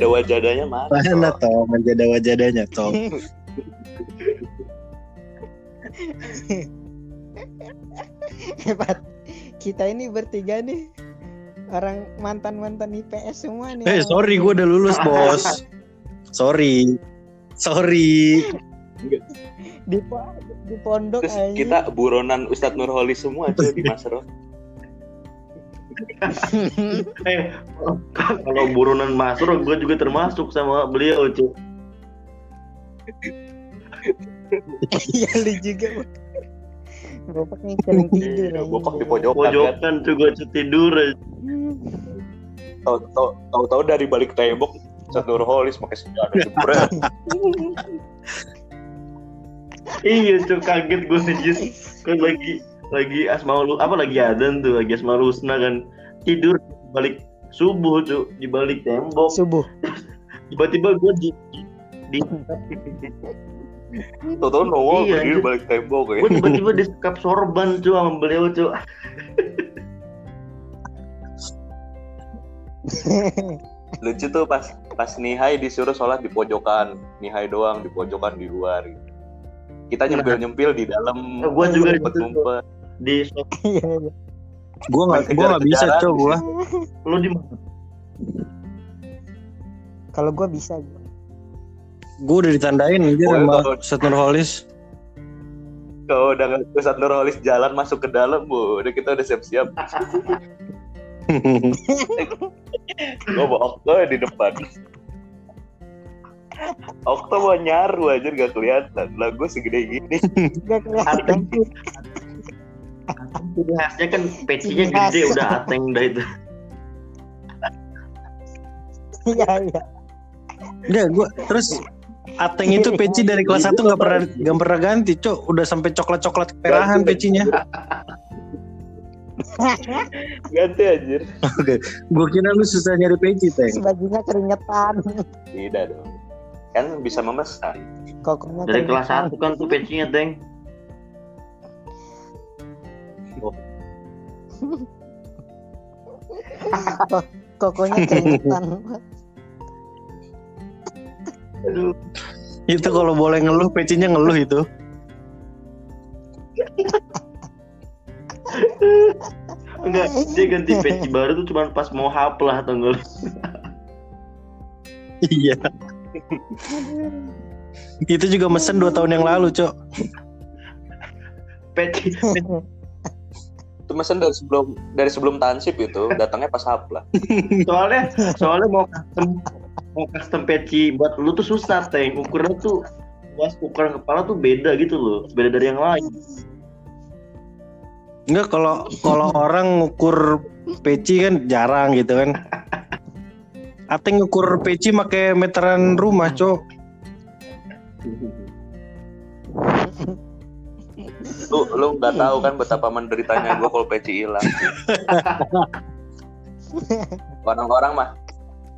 ada wajadanya mana? Mana toh menjadi wajadanya toh. Hebat. Kita ini bertiga nih orang mantan-mantan IPS semua nih. Eh sorry gue udah lulus bos. Sorry. Sorry. di, po- di pondok Terus aja. kita buronan Ustadz Nurholi semua tuh di Masro. Eh, kalau buronan masuk, gue juga termasuk sama beliau, cuy. Iya lu juga. Bapak nih sering tidur. Iya, anjing. bokap di pojokan kan. Pojokan tuh gue tidur. Tahu- tahu- Tahu-tahu dari balik tembok Ustadz Nurholi pakai senjata jebret. Iya, cuy, kaget gue anjir. Kan lagi lagi asmaul apa lagi adan tuh, lagi asmaul husna kan. Tidur balik subuh tuh di balik tembok. Subuh. Tiba-tiba gue di di, Tahu-tahu nongol Iya, berdiri anjir. balik tembok ya. gue tiba-tiba disekap sorban cuy sama beliau cuy. Lucu tuh pas pas Nihai disuruh sholat di pojokan, Nihai doang di pojokan di luar. Gitu. Kita nyempil-nyempil di dalam. Oh, gua juga ngumpet-ngumpet. Di Iya, iya. Gue nggak gue nggak bisa Kejar-kejaran cow gue. lu di mana? Kalau gua bisa. gua. Gue udah ditandain aja Oh, sama kalau- Ustadz Nurholis. Kalau udah Ustadz Nurholis jalan masuk ke dalam, bu, udah kita udah siap-siap. Gue bawa Okto di depan. Okto mau nyaru aja gak kelihatan. Lah gue segede gini. Gak kelihatan. Ciri khasnya kan pecinya khas. gede udah ateng dah itu. Iya, iya. Enggak gue terus Ateng itu peci dari kelas 1 nggak pernah nggak pernah ganti, cok. Udah sampai coklat-coklat keperahan pecinya. Ganti anjir. Oke, gue kira lu susah nyari peci, Teng. Bajunya keringetan. Tidak dong. Kan bisa memesan. Kokonya Dari kelas. 1 kan tuh pecinya, Kokonya keringetan. Aduh. Itu kalau boleh ngeluh, pecinya ngeluh itu. Enggak, dia ganti peci baru tuh cuma pas mau haplah atau enggak. Iya. itu juga mesen 2 tahun yang lalu, cok. Peci Itu mesen dari sebelum dari sebelum tansip itu, datangnya pas haplah. soalnya soalnya mau custom mau custom peci buat lu tuh susah, Teng. Ukurannya tuh luas ukuran kepala tuh beda gitu loh, beda dari yang lain. Enggak kalau kalau orang ngukur peci kan jarang gitu kan. Ateng ngukur peci pakai meteran rumah, cok. Lu lu nggak tahu kan betapa menderitanya gue kalau peci hilang. Orang-orang mah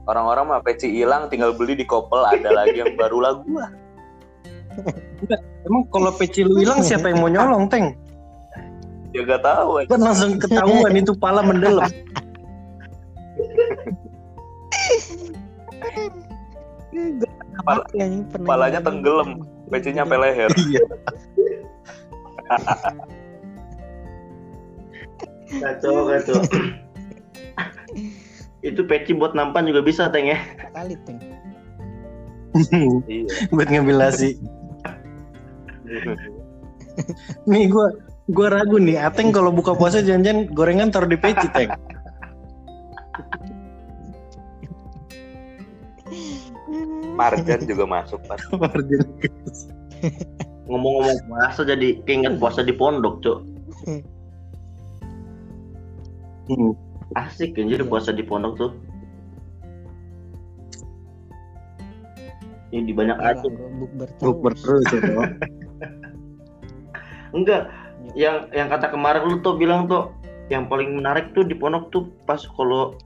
orang-orang mah peci hilang tinggal beli di kopel ada lagi yang baru lah gua. Emang kalau peci lu hilang siapa yang mau nyolong, Teng? Ya gak tahu aja. Kan langsung ketahuan itu pala mendelep. Ngalamin. tenggelam. Pecinya sampai leher. Iya. Kacau, kacau. itu peci buat nampan juga bisa, Teng ya. Kali Teng. Iya. Buat ngambil nasi. Nih gua gua ragu nih, Ateng kalau buka puasa jangan-jangan gorengan taruh di peci, Teng. Marjan juga masuk pas. Ngomong-ngomong puasa jadi keinget puasa di pondok, Cok. Hmm. Asik kan jadi puasa di pondok tuh. Ini di banyak Gila, aja. bukber terus. Ya, Cok. Enggak, yang yang kata kemarin lu tuh bilang tuh yang paling menarik tuh di pondok tuh pas kalau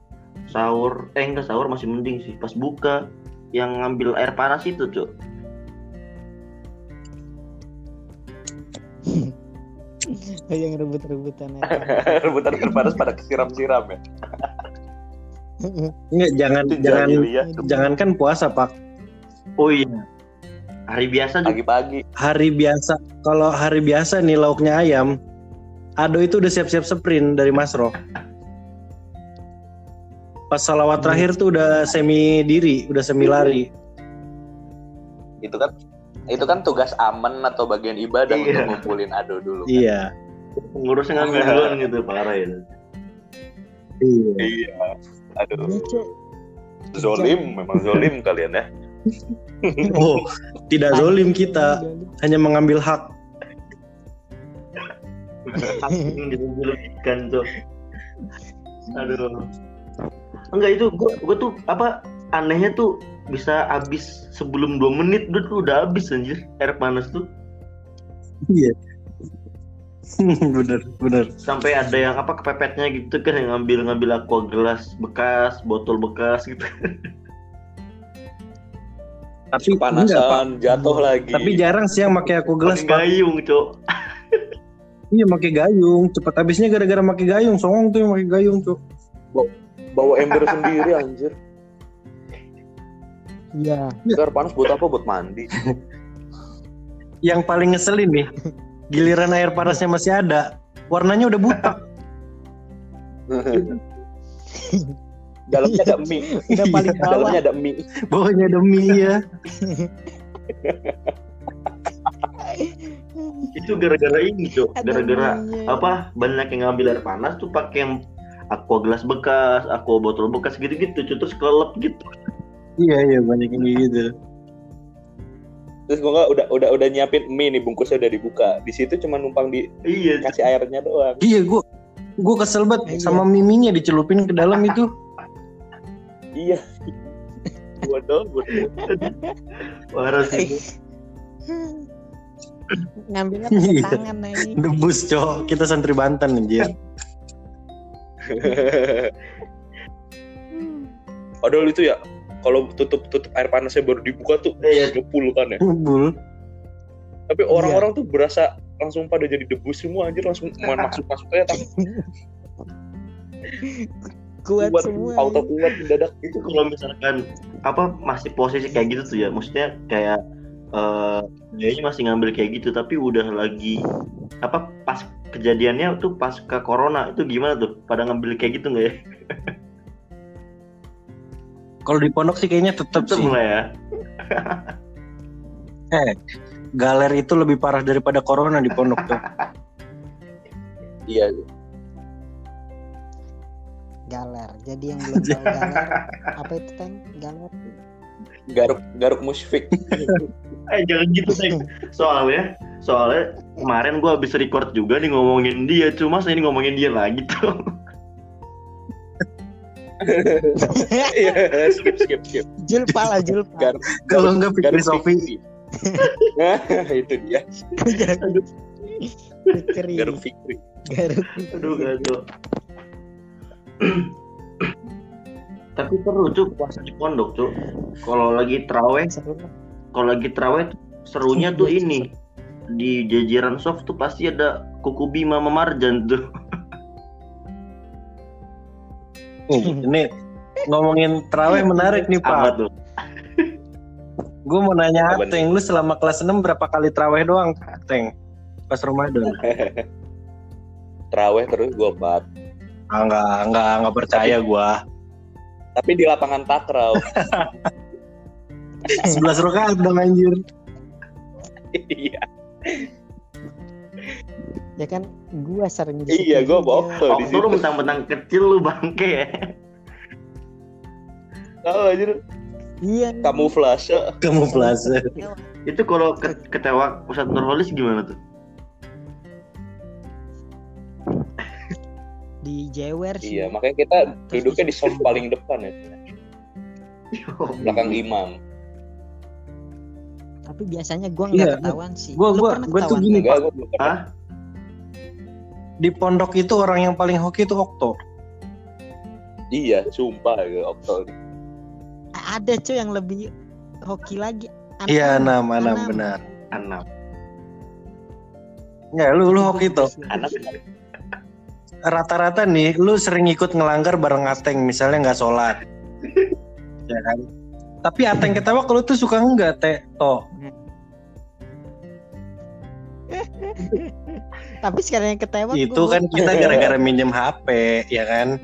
sahur eh enggak sahur masih mending sih pas buka yang ngambil air panas itu cuy yang rebut-rebutan aja. Rebutan terpanas pada kesiram-siram ya. Enggak, jangan Itu jangan jahiliyah. jangankan puasa, Pak. Oh iya. Hari biasa juga. Pagi-pagi. Hari biasa, kalau hari biasa nih lauknya ayam, Ado itu udah siap-siap sprint dari Mas Ro. Pas salawat terakhir tuh udah semi diri, udah semi lari. Itu kan itu kan tugas aman atau bagian ibadah Iya. untuk ngumpulin ado dulu. Iya. Pengurusnya ngambil duluan gitu parah ya. Iya. Iya. Aduh. Iya. Zolim, memang zolim kalian ya. Oh, tidak zolim kita, hanya mengambil hak. Yang dilebihkan tuh. Aduh. Enggak itu gua gua tuh apa anehnya tuh bisa habis sebelum 2 menit udah tuh udah habis anjir air panas tuh Iya. bener, bener. sampai ada yang apa kepepetnya gitu kan yang ngambil ngambil aqua gelas bekas botol bekas gitu Tapi. Panasan, jatuh lagi. Tapi jarang sih yang pakai aku gelas, Pakai Pak. gayung cok Iya, pakai gayung. Cepat habisnya gara-gara pakai gayung. Songong tuh yang pakai gayung, tuh. bawa ember sendiri anjir. Iya. Air panas buat apa? Buat mandi. Yang paling ngeselin nih, giliran air panasnya masih ada, warnanya udah buta. Dalamnya ada mie. Udah paling bawah. Dalamnya ada mie. Bawahnya ada mie ya. itu gara-gara ini cok Ada gara-gara apa banyak yang ngambil air panas tuh pakai yang aqua gelas bekas aqua botol bekas gitu-gitu terus kelelep gitu Iya, iya banyak yang gitu. Terus gue udah udah udah nyiapin mie nih bungkusnya udah dibuka. Di situ cuma numpang iya dikasih airnya doang. Iya, gua gua kesel banget Iya. sama miminya dicelupin ke dalam itu. Iya. Bodoh, bodoh. parah sih Ngambilnya pakai Iya. tangan ini. Debus, Cok. Kita santri Banten anjir. Padahal itu ya kalau tutup tutup air panasnya baru dibuka tuh Iya. ngepul kan ya. Tapi orang-orang tuh berasa langsung pada jadi debu semua anjir langsung masuk masuk aja Kuat kuat semua. auto kuat mendadak itu kalau misalkan apa masih posisi kayak gitu tuh ya maksudnya kayak eh kayaknya masih ngambil kayak gitu tapi udah lagi apa pas kejadiannya tuh pas ke corona itu gimana tuh pada ngambil kayak gitu nggak ya Kalau di pondok sih kayaknya tetap tetep sih. lah ya Galer itu lebih parah daripada corona di pondok tuh. iya Galer. Jadi yang belum tahu galer apa itu kan galer? garuk garuk musfik eh jangan gitu sih soalnya soalnya kemarin gua habis record juga nih ngomongin dia cuma saya ini ngomongin dia lagi tuh iya skip skip skip. Julpa lah julpa. Kalau enggak pikir Sofi. Nah itu dia. Fikri. garuk Fikri. Garuk. aduh gaduh tapi seru cuk puasa di pondok cuk. Kalau lagi teraweh kalau lagi teraweh tuh serunya tuh ini. Di jajaran soft tuh pasti ada kuku bima sama marjan tuh ini ngomongin terawih menarik nih apa Pak. tuh Gue mau nanya? Ateng, lu selama kelas 6 berapa kali terawih doang, Ateng? Pas Ramadan. teraweh terus gua bat Ah, enggak, enggak, enggak percaya gua. tapi di lapangan takraw 11 rakaat dong anjir. iya Ya kan gua sering di iya situ gua juga. bohong di Waktu lu situ mentang-mentang kecil lu bangke ya tahu aja Iya. kamuflase Kamuflase. itu kalau ke ketewa pusat Nurholis gimana tuh Di Jewer sih. iya makanya kita duduknya di soft paling depan ya belakang imam Tapi biasanya gua Iya, nggak ketahuan sih. gua- Lu gua- pernah gua tuh ketahuan? gini, Hah? Di pondok itu orang yang paling hoki itu Okto. iya sumpah ya Okto Ada cuy yang lebih hoki lagi. Anam. Iya, enam, enam, Anam. benar. Enam. Enggak, lu lu hoki tuh. anak rata-rata nih lu sering ikut ngelanggar bareng Ateng misalnya nggak sholat ya kan tapi Ateng ketawa kalau tuh suka enggak teh toh Tapi sekarang yang ketawa itu kan kita gara-gara minjem HP ya kan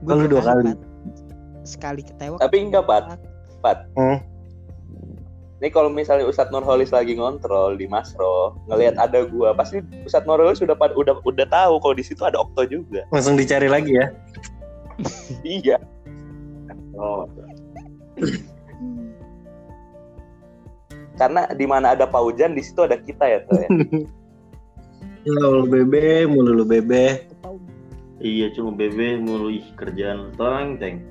Gua Kalau dua kali. Pat. Sekali ketawa. Tapi enggak, Pat. Pat. Hmm. Ini kalau misalnya Ustadz Nurholis lagi ngontrol di Masro, ngelihat ada gua, pasti Ustadz Nurholis sudah udah udah tahu kalau di situ ada Okto juga. langsung dicari lagi ya iya. Oh, Karena di mana ada Paujan di situ ada kita ya, tuh ya. ya lu bebe mulu lu bebe iya cuma bebe mulu ih kerjaan tolong teng.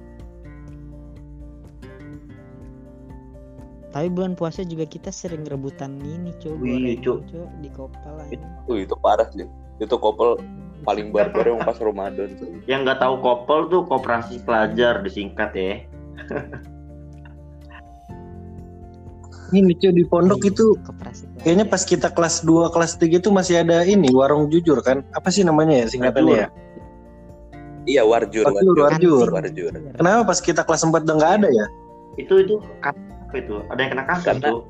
Tapi bulan puasa juga kita sering rebutan ini, Cok. Wih, Cok. Cok, di kopal aja. Uh, itu parah sih. Itu kopel paling barbar yang pas Ramadan tuh. Yang nggak tahu kopel tuh koperasi pelajar disingkat ya. ini cuy di pondok itu Koperasi pelajar. kayaknya pas kita kelas 2 kelas 3 itu masih ada ini warung jujur kan apa sih namanya ya singkatannya ya Iya, warjur, Warjur, warjur. warjur. Warjur. kenapa pas kita kelas 4 udah nggak ada ya Itu itu apa itu? Ada yang kena kasus Karena- tuh.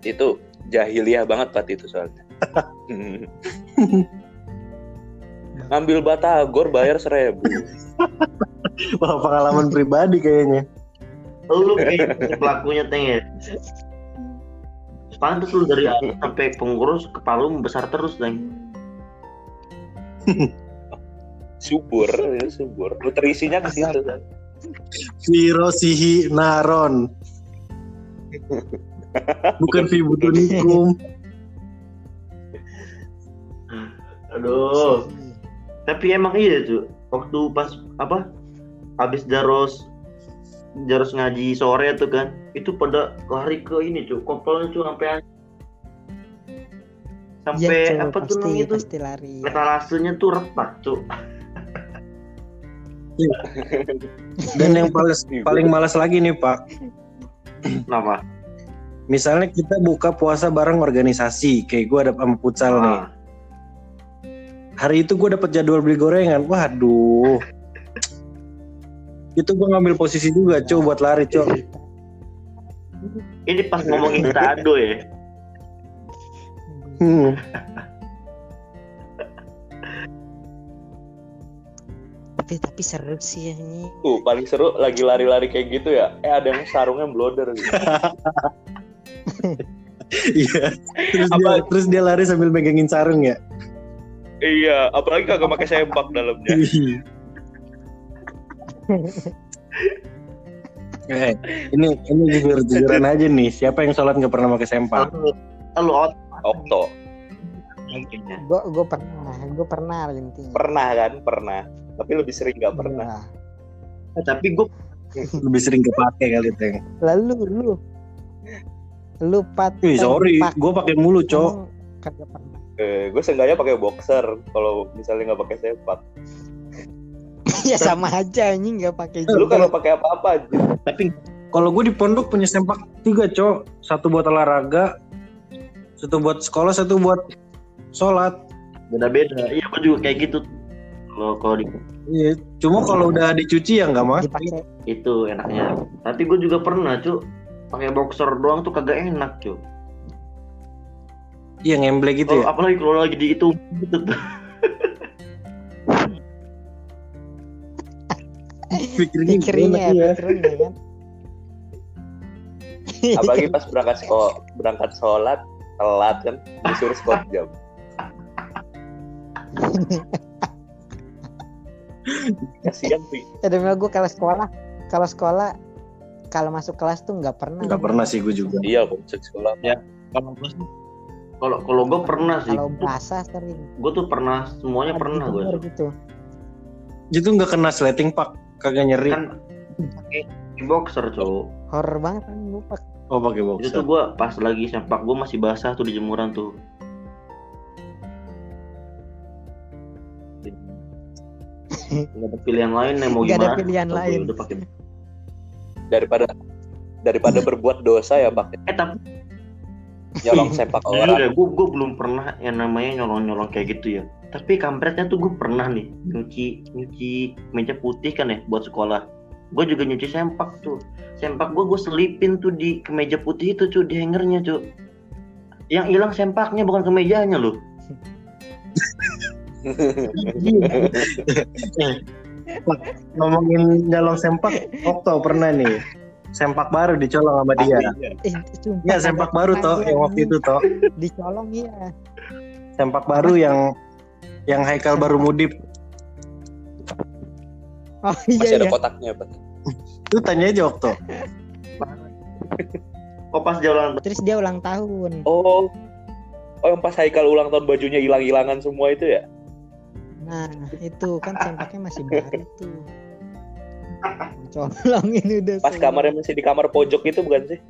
Itu jahiliyah banget Pat itu soalnya. Ngambil batagor bayar seribu. wah pengalaman pribadi kayaknya lu kayak pelakunya teng ya. Pantes lu dari atas sampai pengurus kepala lu besar terus teng. subur, ya, subur. Nutrisinya ke situ. kan. Viro sihi naron bukan fibutunikum Aduh. Tapi emang iya tuh. Waktu pas apa? Habis daros daros ngaji sore tuh kan. Itu pada lari ke ini cuy. Kopelnya tuh sampai sampai Iya, Cok, apa tuh pasti, namanya tuh? pasti lari. Metalasenya tuh retak tuh. dan yang paling paling malas lagi nih pak Kenapa? misalnya kita buka puasa bareng organisasi kayak gue ada sama futsal nih Ah, hari itu gue dapet jadwal beli gorengan waduh itu gue ngambil posisi juga cow buat lari cow Ini pas ngomongin tado ya. hmm. Tapi tapi seru sih ini. Tuh, paling seru lagi lari-lari kayak gitu ya. Eh ada yang sarungnya bloder gitu. iya terus dia, Apa- terus dia lari sambil megangin sarung ya iya, apalagi kagak pakai sempak dalamnya. Eh, ini ini jujur jujuran aja nih siapa yang sholat nggak pernah pakai sempak Lu, lu out Okto. Gue gue pernah, gue pernah intinya. Pernah kan? Pernah. Tapi lebih sering gak pernah. Iya. Eh, Tapi gue lebih sering kepake kali teng Lalu lu lu pat sorry gue pakai mulu kagak pernah. Eh, gue seenggaknya pakai boxer kalau misalnya nggak pakai sempak. ya sama aja ini nggak pakai Lu juga. kalau pakai apa-apa aja. tapi kalau gue di pondok punya sempak tiga cow satu buat olahraga satu buat sekolah satu buat sholat beda-beda. Iya, gue juga kayak gitu. Kalau kalau di iya cuma kalau udah dicuci ya nggak mas dipakai itu enaknya. Tapi gue juga pernah, cu. Pakai boxer doang tuh kagak enak, cu. iya ngemble gitu Kalau ya apalagi kalau lagi di itu gitu tuh. pikirnya pikirinnya pikirinnya kan. Apalagi pas berangkat sekolah, berangkat sholat, telat kan, disuruh skot jam. Kasihan sih. ya demi gue kalau sekolah kalau sekolah kalau masuk kelas tuh nggak pernah nggak pernah sih gue juga Iya, kalau masuk sekolah. Kalau gua sih- kalau kalau gue pernah sih. kalau basah sering Gue tuh pernah semuanya pernah gue. Gitu itu nggak kena sleting pak kagak nyeri Kan pakai boxer, cu. horror banget kan gue pak oh pakai Itu boxer tuh gue pas lagi sempak gue masih basah tuh di jemuran tuh. Gak ada pilihan lain yang mau Nggak ada gimana? pilihan Atau lain. Udah pakai. Daripada daripada berbuat dosa ya, Pak. Eh tapi nyolong sepak orang ya, gue gue belum pernah yang namanya nyolong-nyolong kayak gitu ya. Tapi kampretnya tuh gue pernah nih nyuci nyuci meja putih kan ya buat sekolah. Gue juga nyuci sempak tuh. Sempak gue gue selipin tuh di kemeja putih itu cuy di hangernya cuy. Yang hilang sempaknya bukan kemejanya loh. Ngomongin nyolong sempak, Okto pernah nih. Sempak baru dicolong sama dia. Eh, sumpah, Ya sempak baru toh yang waktu itu toh. dicolong iya. Sempak baru yang yang Haikal baru mudip. Oh iya masih ada iya. kotaknya Pak. Itu tanya aja Okto. Oh pas dia ulang Terus dia ulang tahun. oh oh yang pas Haikal ulang tahun bajunya hilang-hilangan semua itu ya Nah, itu kan sempaknya masih baru tuh. Colong ini udah pas semua. kamarnya masih di kamar pojok itu bukan sih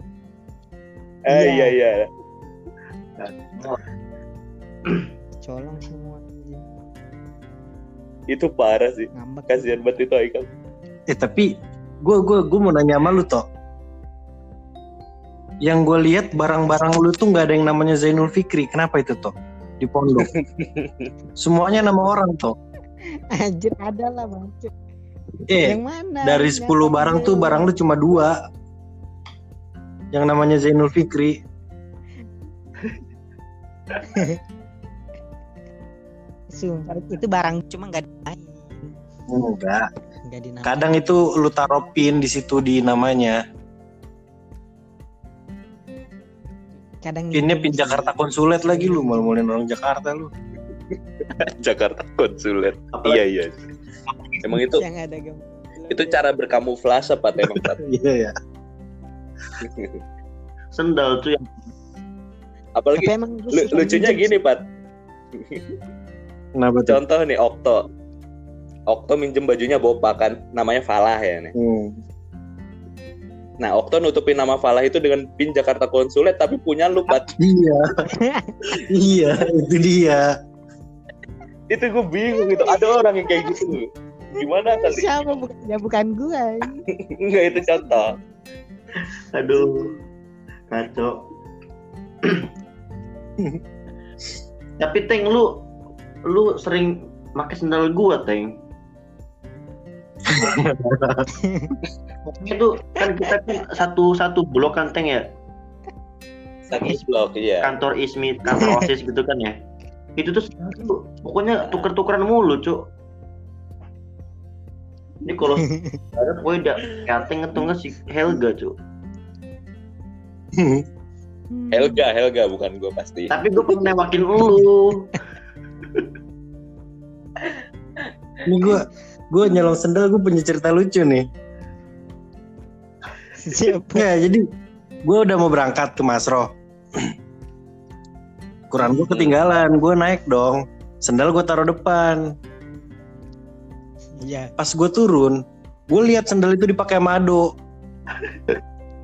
eh Iya. iya iya colong semua. Itu parah sih Ngambek. kasihan banget itu Haikal Eh tapi gue gue gue mau nanya sama lu toh. Yang gue lihat barang-barang lu tuh nggak ada yang namanya Zainul Fikri. Kenapa itu toh? Di pondok. Semuanya nama orang toh. Anjir ada lah bang. Eh Yang mana? dari Nggak 10 tahu barang tuh barang lu cuma dua. Yang namanya Zainul Fikri. Sumpah itu barang cuma nggak dimain. Enggak. Dinamain. Kadang itu lu taruh pin di situ di namanya. Kadang Pinnya pin gitu Jakarta sih. Konsulat lagi lu malu-maluin orang Jakarta lu. Jakarta Apalagi- iya iya emang itu Yang ada gambar. itu cara berkamuflase Pat emang Pat Iya ya. sendal tuh yang apalagi Tapi emang lucunya gini Pat Kenapa tuh? contoh nih Okto Okto minjem bajunya Bopa kan namanya Falah ya nih Hmm. nah Okto nutupin nama Falah itu dengan pin Jakarta konsulet tapi punya lu Pat Iya. iya, itu dia. itu gue bingung gitu ada orang yang kayak gitu gimana kali Siapa bukan ya bukan gue. enggak itu contoh aduh kacau tapi teng lu lu sering pakai sendal gua teng. Itu kan kita kan satu satu blok kan teng ya? Satu blok iya. Kantor ismi kantor osis gitu kan ya? Itu tuh pokoknya tuker-tukeran mulu cuk. Ini kalau ada pokoknya udah kateng atau enggak si Helga cuk. Helga Helga bukan gue pasti. Tapi gue pernah newakin lu Ini gua gua nyolong sendal gue punya cerita lucu nih. Siapa? Nggak, jadi gua udah mau berangkat ke Masro. Quran gue ketinggalan, gue naik dong. Sendal gue taruh depan. Iya. Pas gue turun, gue lihat sendal itu dipakai sama Ado.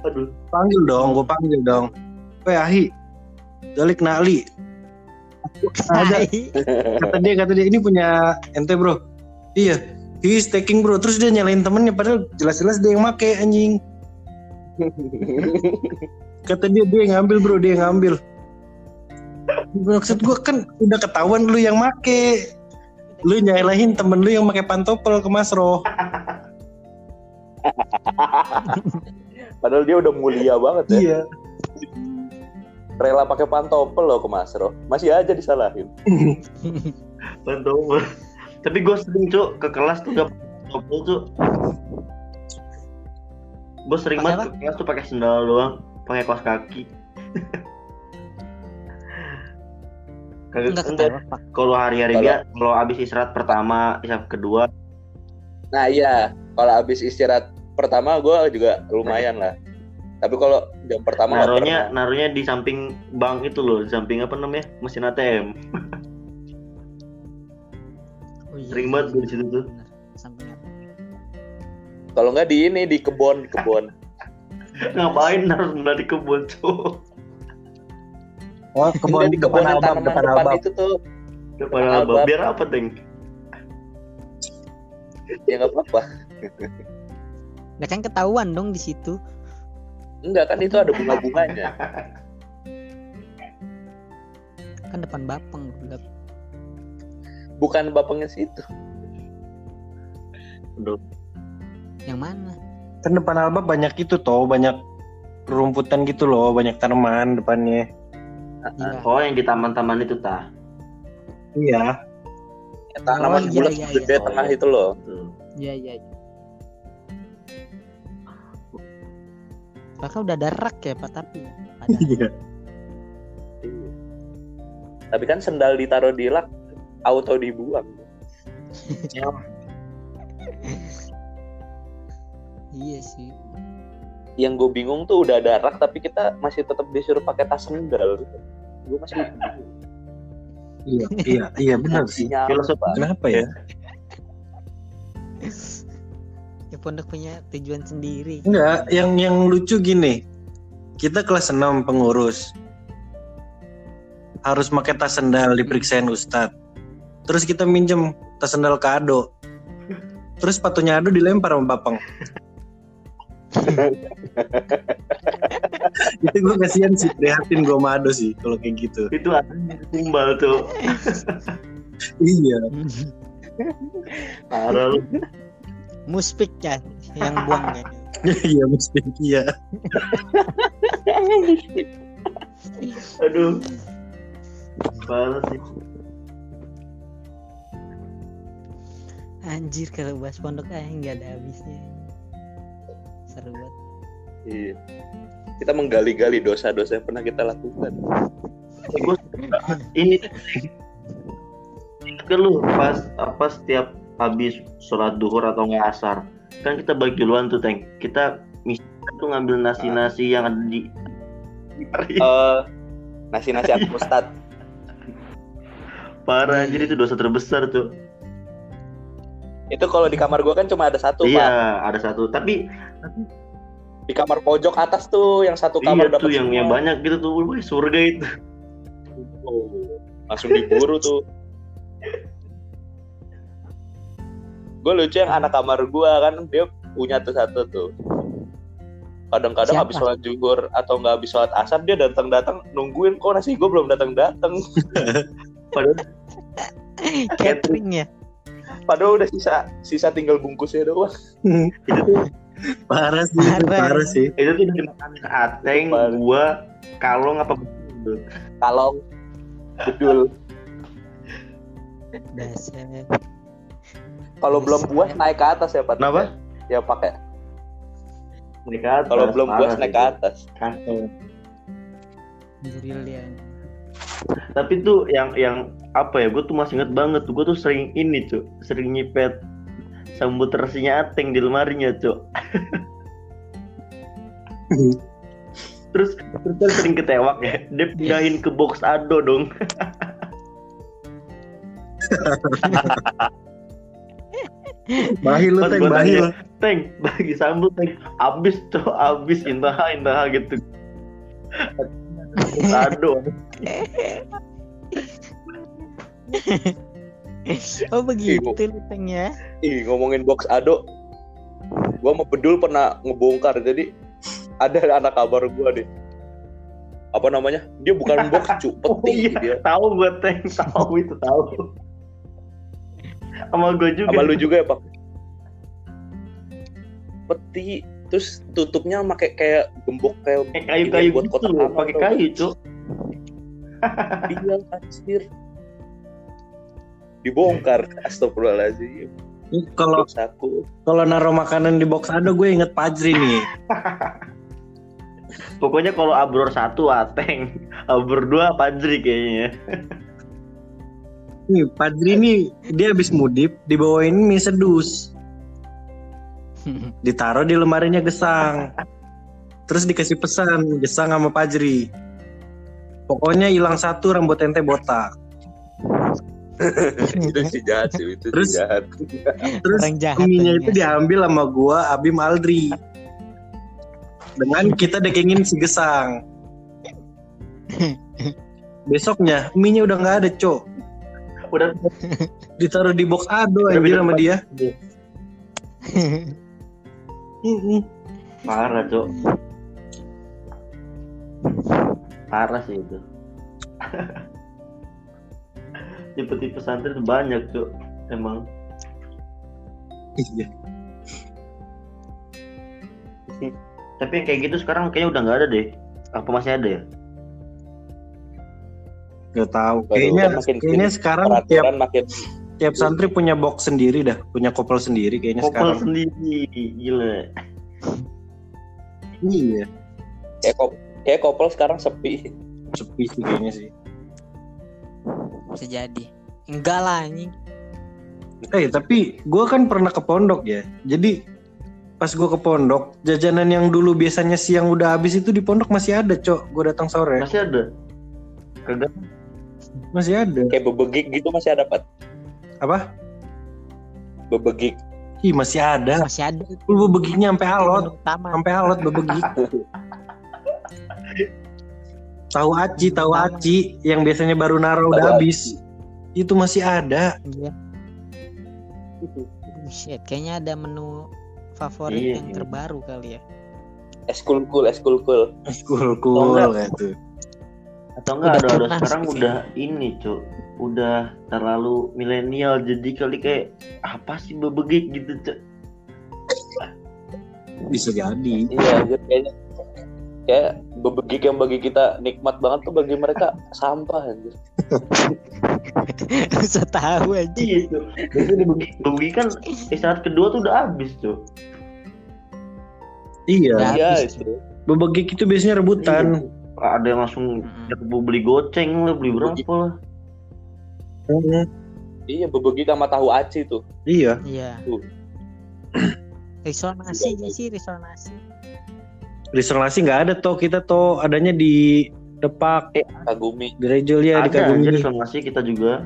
aduh Panggil dong, gue panggil dong. Weh Ahi, Dalik Nali. Ada kata dia kata dia ini punya ente bro. Iya, he is taking bro. Terus dia nyalain temennya padahal jelas-jelas dia yang make anjing. Kata dia dia yang ngambil bro, dia yang ngambil. Maksud gua kan udah ketahuan lu yang make. Lu nyalahin temen lu yang pakai pantopel ke Masro. padahal dia udah mulia banget ya Iya. Rela pakai pantopel loh ke Mas Ro masih aja disalahin Pantopel. Tapi gue sering cuk ke kelas tuh gak pantopel tuh. Gue sering banget ke kelas tuh pakai sendal doang, pakai kaos kaki. Kagak Enggak. Kalau hari-hari biasa, kalau abis istirahat pertama, istirahat kedua, nah iya kalau habis istirahat pertama gue juga lumayan lah tapi kalau jam pertama nggak naruhnya pernah. naruhnya di samping bank itu loh, di samping apa namanya mesin ATM. Oh, iya. Sering banget gue di situ tuh. Kalau nggak di ini di kebon kebon Ngapain naruh sendal di kebun cuk? Oh, Enggak, di kebun yang tanaman depan, itu tuh Depan Albab. albab. Biar apa teng? ya nggak apa-apa Nah kan ketahuan dong di situ. Enggak kan itu ada bunga-bunganya Kan depan Bapeng. Bukan bapaknya situ. Aduh, Yang mana? Kan depan Alba banyak itu toh, banyak rumputan gitu loh, banyak tanaman depannya. Iya. oh yang di taman-taman itu tah. Iya. Ya, tanaman iya, bulat iya, gede iya. tengah itu loh. Iya iya. iya. Bahkan udah ada rak ya Pak tapi ya. Ada. Iya. Tapi kan sendal ditaruh di lak auto dibuang. iya sih. Yang gue bingung tuh udah ada rak tapi kita masih tetap disuruh pakai tas sendal. Gue masih bingung. Iya, iya, iya benar sih. Kenapa ya? Ya pondok punya tujuan sendiri. Enggak, yang yang lucu gini. Kita kelas 6 pengurus. Harus pakai tas sendal diperiksain Ustadz. Terus kita minjem tas sendal ke Ado. Terus sepatunya Ado dilempar sama Bapang. itu gue kasihan sih, prihatin gue sama Ado sih kalau kayak gitu. itu ada yang tumbal tuh. Iya. Parah. Muspik ya yang buang ya. Iya mesti iya. Aduh. Parah sih. Anjir kalau bahas pondok aja nggak ada habisnya. Seru banget. Iya. Kita menggali-gali dosa-dosa yang pernah kita lakukan. Eh, ini lu pas apa setiap habis sholat duhur atau nggak asar kan kita bagi duluan tuh tank kita misalnya tuh ngambil nasi-nasi yang ada di Eh, nasi-nasi aku Ustad. parah jadi itu dosa terbesar tuh Itu kalau di kamar gua kan cuma ada satu, Pak. iya ada satu tapi Di kamar pojok atas tuh yang satu iya kamar tuh dapat yang semua. yang banyak gitu tuh wih, surga itu Oh, langsung diburu tuh. Gue lucu yang anak kamar gua kan dia punya tuh satu tuh. Kadang-kadang habis sholat zuhur atau nggak habis sholat asar dia datang-datang nungguin kok nasi gue belum datang-datang. padahal Catering ya. Padahal udah sisa sisa tinggal bungkusnya doang. itu tuh Parah sih, itu Parah. parah sih. itu tuh dimakan ateng Parah. gua kalong apa betul Kalau bedul Dasar. Kalau belum puas naik ke atas ya Pak. Kenapa? Ya pakai. naik ke atas Kalau belum puas naik ke atas. Kacau. Brilian. tapi tuh yang yang apa ya gue tuh masih inget banget tuh gue tuh sering ini tuh sering nyipet sambut tersinya ateng di lemarinya tuh terus terus kan sering ketewak ya dia pindahin ke box ado dong Bahil lu, Teng, bahil. teng bagi sambut teng abis tuh abis intaha intaha gitu ado Oh begitu lutengnya. Ih ngomongin box ado, gua sama bedul pernah ngebongkar jadi ada anak kabar gua deh. Apa namanya? Dia bukan box cu, oh peti iya dia. tahu gue teng tahu itu tahu sama gue juga Sama lu juga ya pak? Peti, terus tutupnya pakai kayak gembok kayak kayak kayu-kayu buat gitu kotak loh, pakai tuh. kayu cuk dia anjir. Dibongkar, astagfirullahaladzim. Kalau Dosaku. kalau naruh makanan di box Ado gue inget Pajri nih. Pokoknya kalau abror satu ateng, abror dua pajri kayaknya. Nih, Pajri nih dia habis mudip dibawain mie sedus. Ditaruh di lemarinya Gesang. Terus dikasih pesan Gesang sama Pajri. Pokoknya hilang satu rambut ente botak. itu si jahat sih, itu Terus- si jahat. Terus mie-nya tadinya. itu diambil sama gua Abim Aldri. Dengan kita dekengin si Gesang. Besoknya mie-nya udah nggak ada, Cok. Udah Ditaruh di box Ado anjir beda sama dia. Mm-mm. parah cok. Parah sih itu. tipe-tipe santri tuh banyak tuh emang Iya. tapi yang kayak gitu sekarang kayaknya udah nggak ada deh apa masih ada ya Gak tahu. Baru Kayaknya kan makin kayaknya sekarang tiap makin tiap santri punya box sendiri dah, punya kopel sendiri kayaknya kopel sekarang. sendiri gila Iya. kayak kop kayak kopel sekarang sepi Sepi sih kayaknya sih. Bisa jadi. Enggak lah anjing. Eh tapi gue kan pernah ke pondok ya. Jadi pas gue ke pondok, jajanan yang dulu biasanya siang udah habis itu di pondok masih ada, cok. Gue datang sore, masih ada kagak masih ada. kayak bebegik gitu masih ada Pat. Apa? bebegik Ih masih ada. Masih ada. Lu bebegiknya sampai alot, Menu utama. sampai alot bebegik. tahu aci, tahu aci yang biasanya baru naro udah habis. Itu masih ada. Iya. Shit, kayaknya ada menu favorit Iya, yang iya. terbaru kali ya. eskul kul eskul kul Cool cool gitu. Atau enggak Udah ada ada sekarang gitu udah ini cuk. Udah terlalu milenial jadi kali kayak apa sih bebegik gitu cuk? Bisa jadi. iya kayaknya kayak bebegik yang bagi kita nikmat banget tuh bagi mereka sampah anjir. Bisa tahu aja. iya biasanya bebegik bebegik kan istirahat kedua tuh udah habis cuk. Iya. Iya Bebegik itu biasanya rebutan. Ada yang langsung ya, mau beli goceng lah beli berapa lah Hmm, iya bebegik sama tahu aci tuh Iya. Iya. Tuh. Resonasi aja sih resonasi. Restorasi nggak ada toh kita toh adanya di Depak, kagumi di Rejol ya di Kagumi. somasi kita juga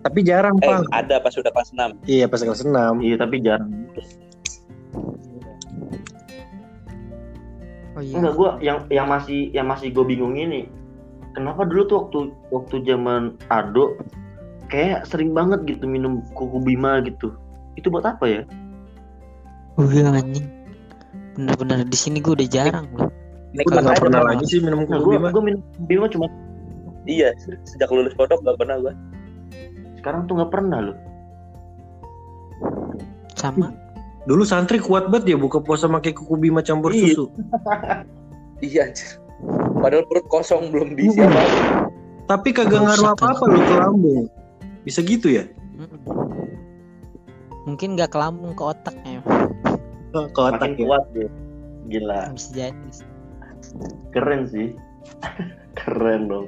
Tapi jarang eh pak. ada pas udah kelas 6 Iya pas kelas 6 iya tapi jarang Oh iya. enggak gua yang yang masih yang masih gue bingung ini kenapa dulu tuh waktu waktu zaman Ado kayak sering banget gitu minum kuku bima gitu itu buat apa ya Oh iya anjing. Bener-bener di sini gue udah jarang loh. Gue aja, pernah lagi sih minum nah, kopi gue bima. gue minum kuku bima cuma iya se- sejak lulus pondok gak pernah gua sekarang tuh nggak pernah loh Sama. Dulu santri kuat banget ya buka puasa pakai kuku bima campur Iya. susu. iya anjir padahal perut kosong belum diisi apa Tapi kagak ngaruh apa-apa lu ke lambung. Bisa gitu ya? Mungkin gak ke lambung ke otaknya. Ke ke otak makin ya. kuat dia gila Bisa jadi. keren sih keren dong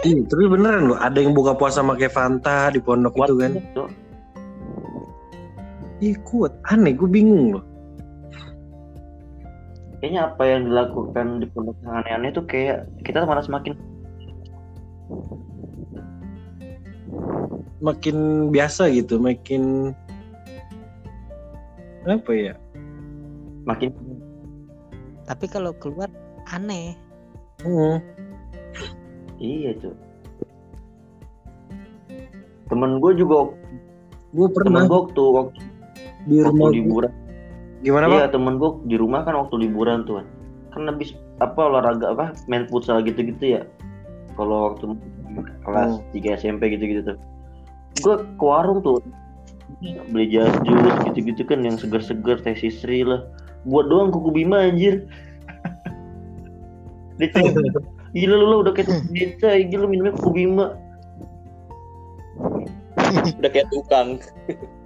Iya, tapi beneran loh, ada yang buka puasa pakai Fanta di pondok itu kan. banget, Kuat. Aneh, gue bingung loh. kayaknya apa yang dilakukan di pondok yang aneh-aneh tuh kayak kita malah semakin Makin biasa gitu, makin apa ya? makin Tapi kalau keluar aneh. Hmm. iya cuy temen gue juga Gue temen pernah gue waktu waktu, di waktu rumah gua- liburan. Gimana iya pak? temen gue di rumah kan waktu liburan tuh kan habis apa olahraga apa main futsal gitu-gitu ya. Kalau waktu kelas Hmm. 3 SMP gitu-gitu tuh. Gue ke warung tuh beli jas jus gitu-gitu kan yang seger-seger teh sisri lah. Buat doang kuku bima anjir. Gila lu udah kayak biasa gila minumnya kuku bima. Udah kayak tukang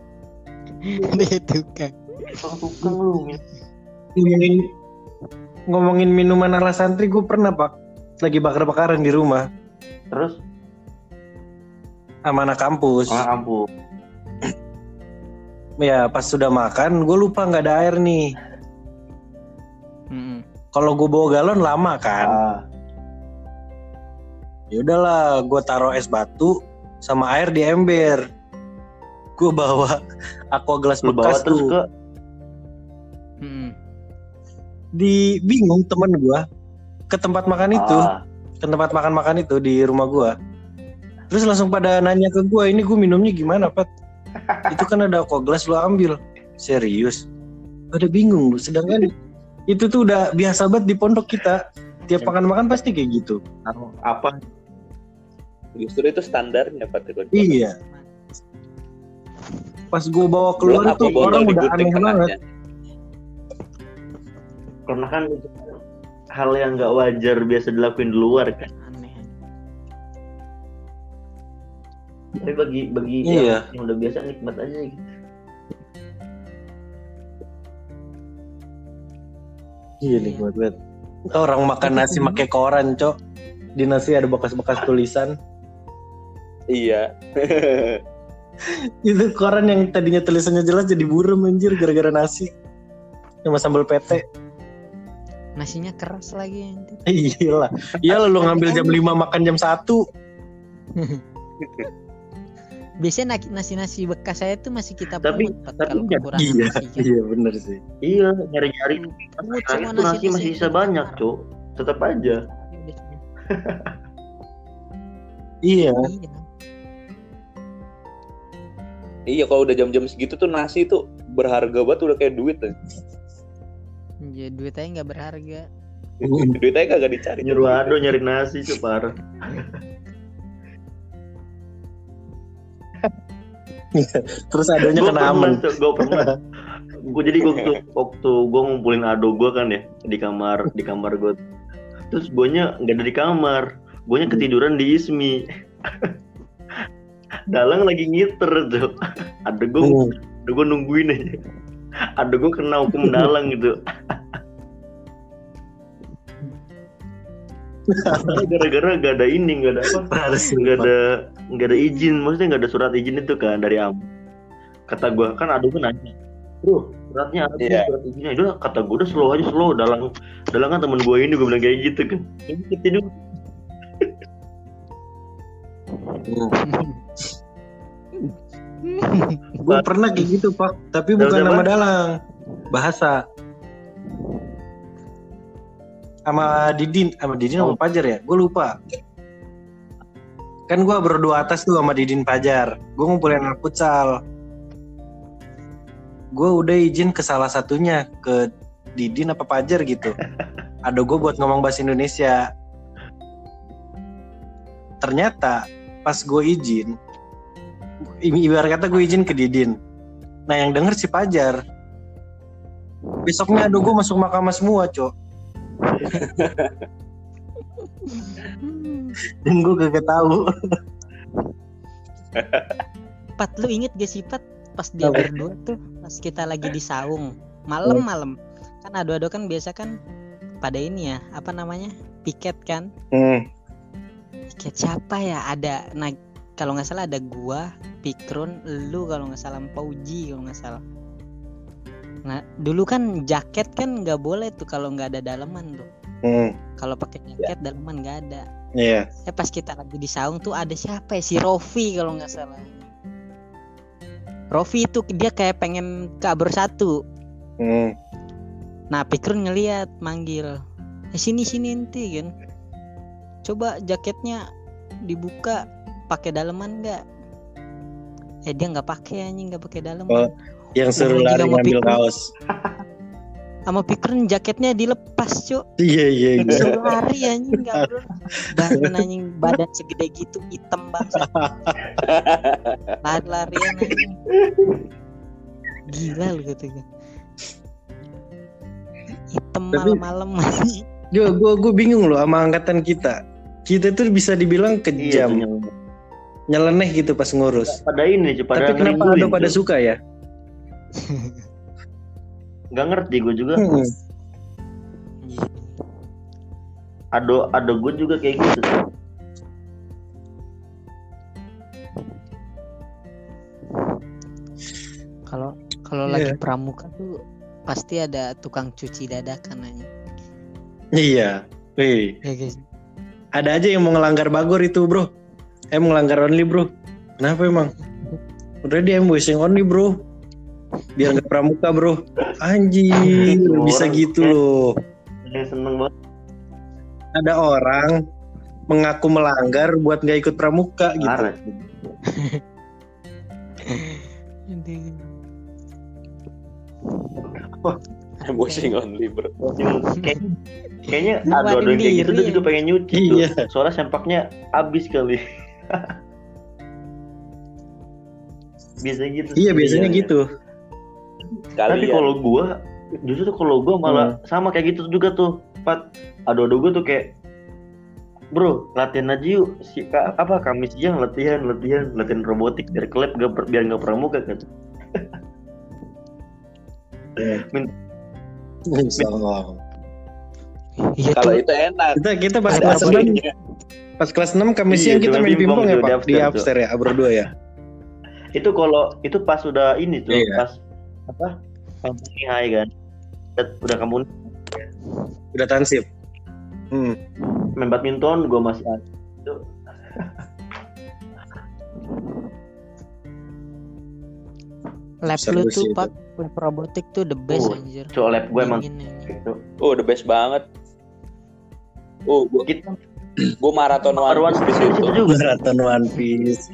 Dia tukang. tukang tukang lu Ngomongin ngomongin minuman ala santri, gue pernah pak lagi bakar-bakaran di rumah terus sama anak kampus. ah ampun Ya pas sudah makan, gue lupa nggak ada air nih. Mm-mm. Kalau gue bawa galon lama kan. ah Ya udahlah, gue taruh es batu sama air di ember. Gue bawa aqua gelas lu bawa bekas terus tuh. ke Mm-mm. Di bingung temen gue ke tempat makan itu, Ah, ke tempat makan-makan itu di rumah gue. Terus langsung pada nanya ke gue, ini gue minumnya gimana, Pat? itu kan ada aqua gelas lu ambil. Serius? Pada bingung lu. Sedangkan itu tuh udah biasa banget di pondok kita. tiap makan makan pasti kayak gitu apa Justru itu standarnya Pak Tiko. iya pas gue bawa keluar Belum tuh orang udah aneh banget. karena kan hal yang nggak wajar biasa dilakuin di luar kan? Aneh. Tapi bagi bagi Iya. yang, yang udah biasa nikmat aja gitu. Iya nih buat buat orang makan nasi pakai koran cok. Di nasi ada bekas-bekas tulisan. Iya. itu koran yang tadinya tulisannya jelas jadi burem anjir gara-gara nasi. Sama sambal pete. Nasinya keras lagi nanti iya lah iya lah lu ngambil jam 5 makan jam 1 biasanya nasi nasi bekas saya tuh masih kita Tapi- tapi kalau kekurangan iya nasi kan. iya bener sih. Iya nyari nyari Pungut kan semua itu nasi nasi-nasi masih sisa yang banyak cok tetap aja. Iya. Iya. Iya kalau udah jam-jam segitu tuh nasi tuh berharga banget udah kayak duit tuh. Ya, duit aja nggak berharga. Duit aja kagak dicari. nyuruh ado nyari nasi cok parah terus adanya gue kena aman gue pernah gue jadi gue waktu, waktu gue ngumpulin ado gue kan ya di kamar di kamar gue terus gue nya nggak ada di kamar gue nya ketiduran di ismi dalang lagi ngiter tuh ada gue Hmm. ada gue nungguin aja. Ada gue kena hukum dalang gitu. Gara-gara gak ada ini gak ada apa harus nggak ada nggak ada izin. Maksudnya nggak ada surat izin itu kan dari am. Kata gua kan ada gua nanya bro suratnya ada Iya. surat izinnya? Itu kata gua udah slow aja slow. Dalang dalang kan temen gua ini gua bilang kayak gitu kan. Ini ketidur gue pernah kayak gitu pak. Tapi bukan nama dalang. Bahasa. Sama Didin. Sama Didin sama Oh. Pajar ya? Gue lupa. Kan gue berdua atas tuh sama Didin Pajar. Gue ngumpulin anak futsal. Gue udah izin ke salah satunya ke Didin apa Pajar gitu. Ada gue buat ngomong bahasa Indonesia. Ternyata pas gue izin ibarat kata gue izin ke Didin. Nah yang denger si Pajar besoknya aduh gue masuk mahkamah semua cok. Dan gue gak tahu. Pat lu inget gak sih Pat? Pas dia berdua tuh pas kita lagi di saung. Malam-malam kan ado-ado kan biasa kan pada ini ya apa namanya? Piket kan? Hmm. piket siapa ya? Ada nah kalau nggak salah ada gua Pikrun lu kalau nggak salah Pauji kalau nggak salah. Nah dulu kan jaket kan nggak boleh tuh kalau nggak ada daleman tuh. Hmm. kalau pakai jaket daleman nggak ada. Iya. ya pas kita lagi di saung tuh ada siapa ya? Si Rofi kalau nggak salah. Rofi itu dia kayak pengen kabur satu. Hmm. nah Pikrun ngeliat manggil eh, sini sini ente kan. Coba jaketnya dibuka pakai daleman nggak eh dia nggak pakai anjing nggak pakai daleman Oh. Yang suruh Lagi lari ngambil Pikun. kaos. sama Pikrun jaketnya dilepas cuk Iya iya iya. Suruh lari anjing nggak bro badan anjing badan segede gitu hitam banget lari-larian anjing gila lu gitu kan hitam Tapi- malam-malam Gue gue gue bingung loh sama angkatan kita. Kita tuh bisa dibilang iya kejam, nyambung. Nyeleneh gitu pas ngurus. pada ini pada Tapi kenapa ada pada suka ya? nggak ngerti gue juga Hmm. Iya. ado ado gue juga kayak gitu. Kalau kalau Iya. lagi pramuka tuh pasti ada tukang cuci dadakan aja. Iya. Wih, Ya guys. ada aja yang mau ngelanggar bagor itu bro. Eh mau ngelanggar only bro. Kenapa emang? Udah dia yang wishing only bro. Biar nggak pramuka bro. Anjir, bisa gitu loh. yang seneng banget Ada orang mengaku melanggar buat nggak ikut pramuka gitu. washing only bro. Kayak- kayaknya yang kayak gitu tuh juga pengen nyuci Iya. tuh. Soalnya sempaknya habis kali. Biasanya gitu. Iya biasanya Iya. gitu. Tapi Kalian. kalau gua justru tuh kalau gua malah Hmm. sama kayak gitu juga tuh. Pat, ado-ado gua tuh kayak Bro, latihan aja yuk. Si, ka- apa kami siang latihan, latihan, latihan robotik biar klep gak per- biar nggak pramuka kan. So, Iya Kalau itu enak. kita kita pas Ada kelas apa 6 Aslinya. pas kelas 6 kami Iya, siang kita main pingpong ya Pak di upstairs ya berdua ya. Itu kalau itu pas udah ini tuh, Iya. pas apa? Kampung Nihai kan. Udah, udah kamu Udah tansip. Hmm. main badminton gua masih ada. Itu Lab Seru lu tuh itu. pak lab robotik tuh the best Oh, anjir. Cok lab gue emang gitu. Oh, the best banget. Oh, gua, Kita gua maraton One One Piece di Piece situ. itu juga. Marathon One Piece.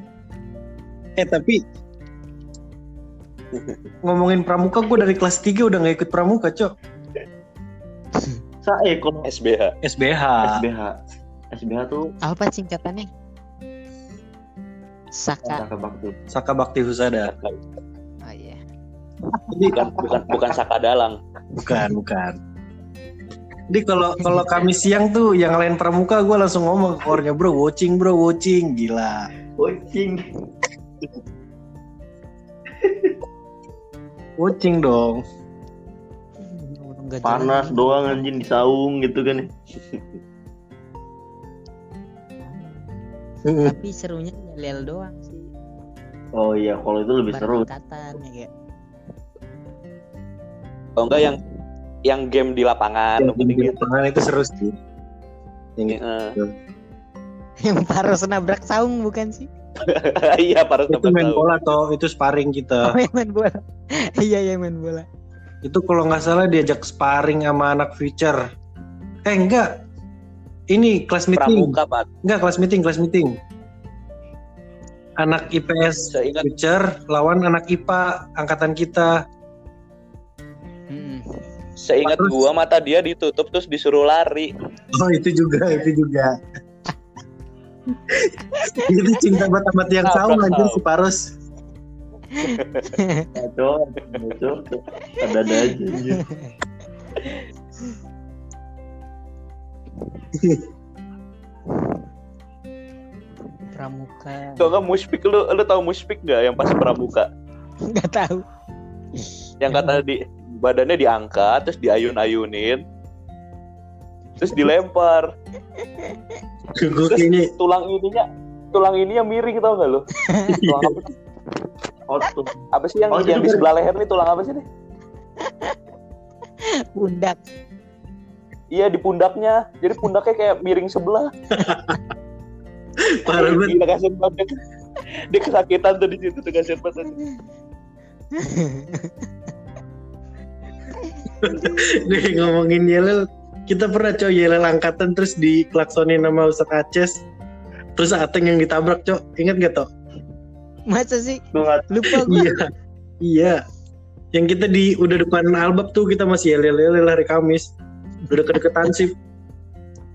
Eh tapi ngomongin pramuka gue dari kelas 3 udah nggak ikut pramuka cok Sa eh kalau SBH. SBH SBH SBH tuh Apa singkatannya? Saka. Saka Bakti. Saka Bakti Husada Oh iya. Bukan bukan bukan Saka Dalang. bukan bukan jadi kalau kalau kami siang tuh yang lain pramuka gue langsung ngomong ke keluarga bro watching bro watching gila Kucing. watching dong Panas doang anjing di saung gitu kan. Tapi serunya yel doang sih. Oh iya, kalau itu lebih seru. Bareng-bareng ya kayak. Kalau enggak yang yang game di lapangan yang penting di gitu. lapangan itu seru sih yang Heeh. Yang paros nabrak saung bukan sih? Iya, para itu main tahu. bola toh itu sparring kita Oh yang main bola. iya yang main bola. itu kalau nggak salah diajak sparring sama anak future eh enggak ini kelas meeting Pramuka, Pak. enggak kelas meeting kelas meeting anak IPS future lawan anak IPA angkatan kita. Seingat Terus? gua mata dia ditutup terus disuruh lari. oh itu juga itu juga itu cinta buat amat yang tahu anjir tahu. si Paros Kacau, kacau. Ada-ada aja anjir. Pramuka. Kalau enggak muspik lu lu tahu muspik enggak yang pas pramuka? Nggak tahu. Yang kata di badannya diangkat terus diayun-ayunin. Terus dilempar. kayaknya Tulang ininya tulang ininya miring tau gak lu? Tulang apa, Oh, tuh. apa sih yang, Oh, yang di sebelah leher nih tulang apa sih nih? Pundak. Iya di pundaknya. Jadi pundaknya kayak miring sebelah. parah banget Gila kasihan banget. Dia kesakitan tuh di situ tuh kasihan banget. Nih ngomongin Yelel. Kita pernah coy Yelel angkatan terus diklaksonin sama Ustaz Aces. Terus Ateng yang ditabrak cok inget gak toh? Masa sih? Lupa gua. iya. Iya. Yang kita di udah depan albab tuh kita masih Yelel Yelel hari Kamis. Udah deket-deketan sih.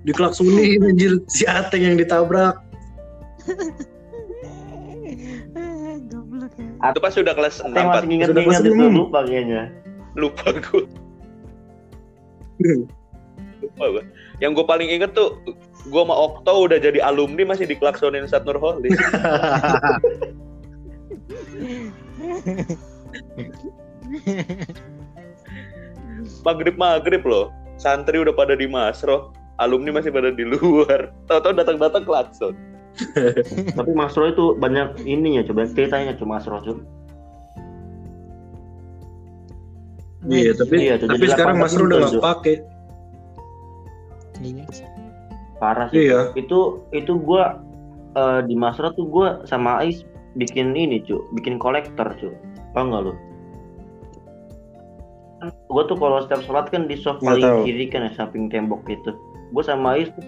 Diklaksonin anjir si Ateng yang ditabrak. Goblok ya. Itu pas udah kelas 6 Saya masih Sudah ingat-ingat kelas itu lupa kayaknya. lupa gue. Lupa gue. Yang gue paling inget tuh gue sama Okto udah jadi alumni masih diklaksonin Sat Nurholis. maghrib maghrib loh. Santri udah pada di Masro, alumni masih pada di luar. Tahu-tahu datang-datang klakson. Tapi Mas Ro itu banyak ininya coba ceritanya cuma Mas Ro iya tapi Iya, tapi jadi sekarang Mas Ru udah nggak pakai Iya. Parah sih. iya Itu itu gua eh, di Mas Ro tuh gua sama Ais bikin ini cu, bikin kolektor cu. Tau nggak lu? Gue tuh kalau setiap sholat kan di soft paling tahu. kiri kan ya samping tembok gitu. Gue sama Ais tuh,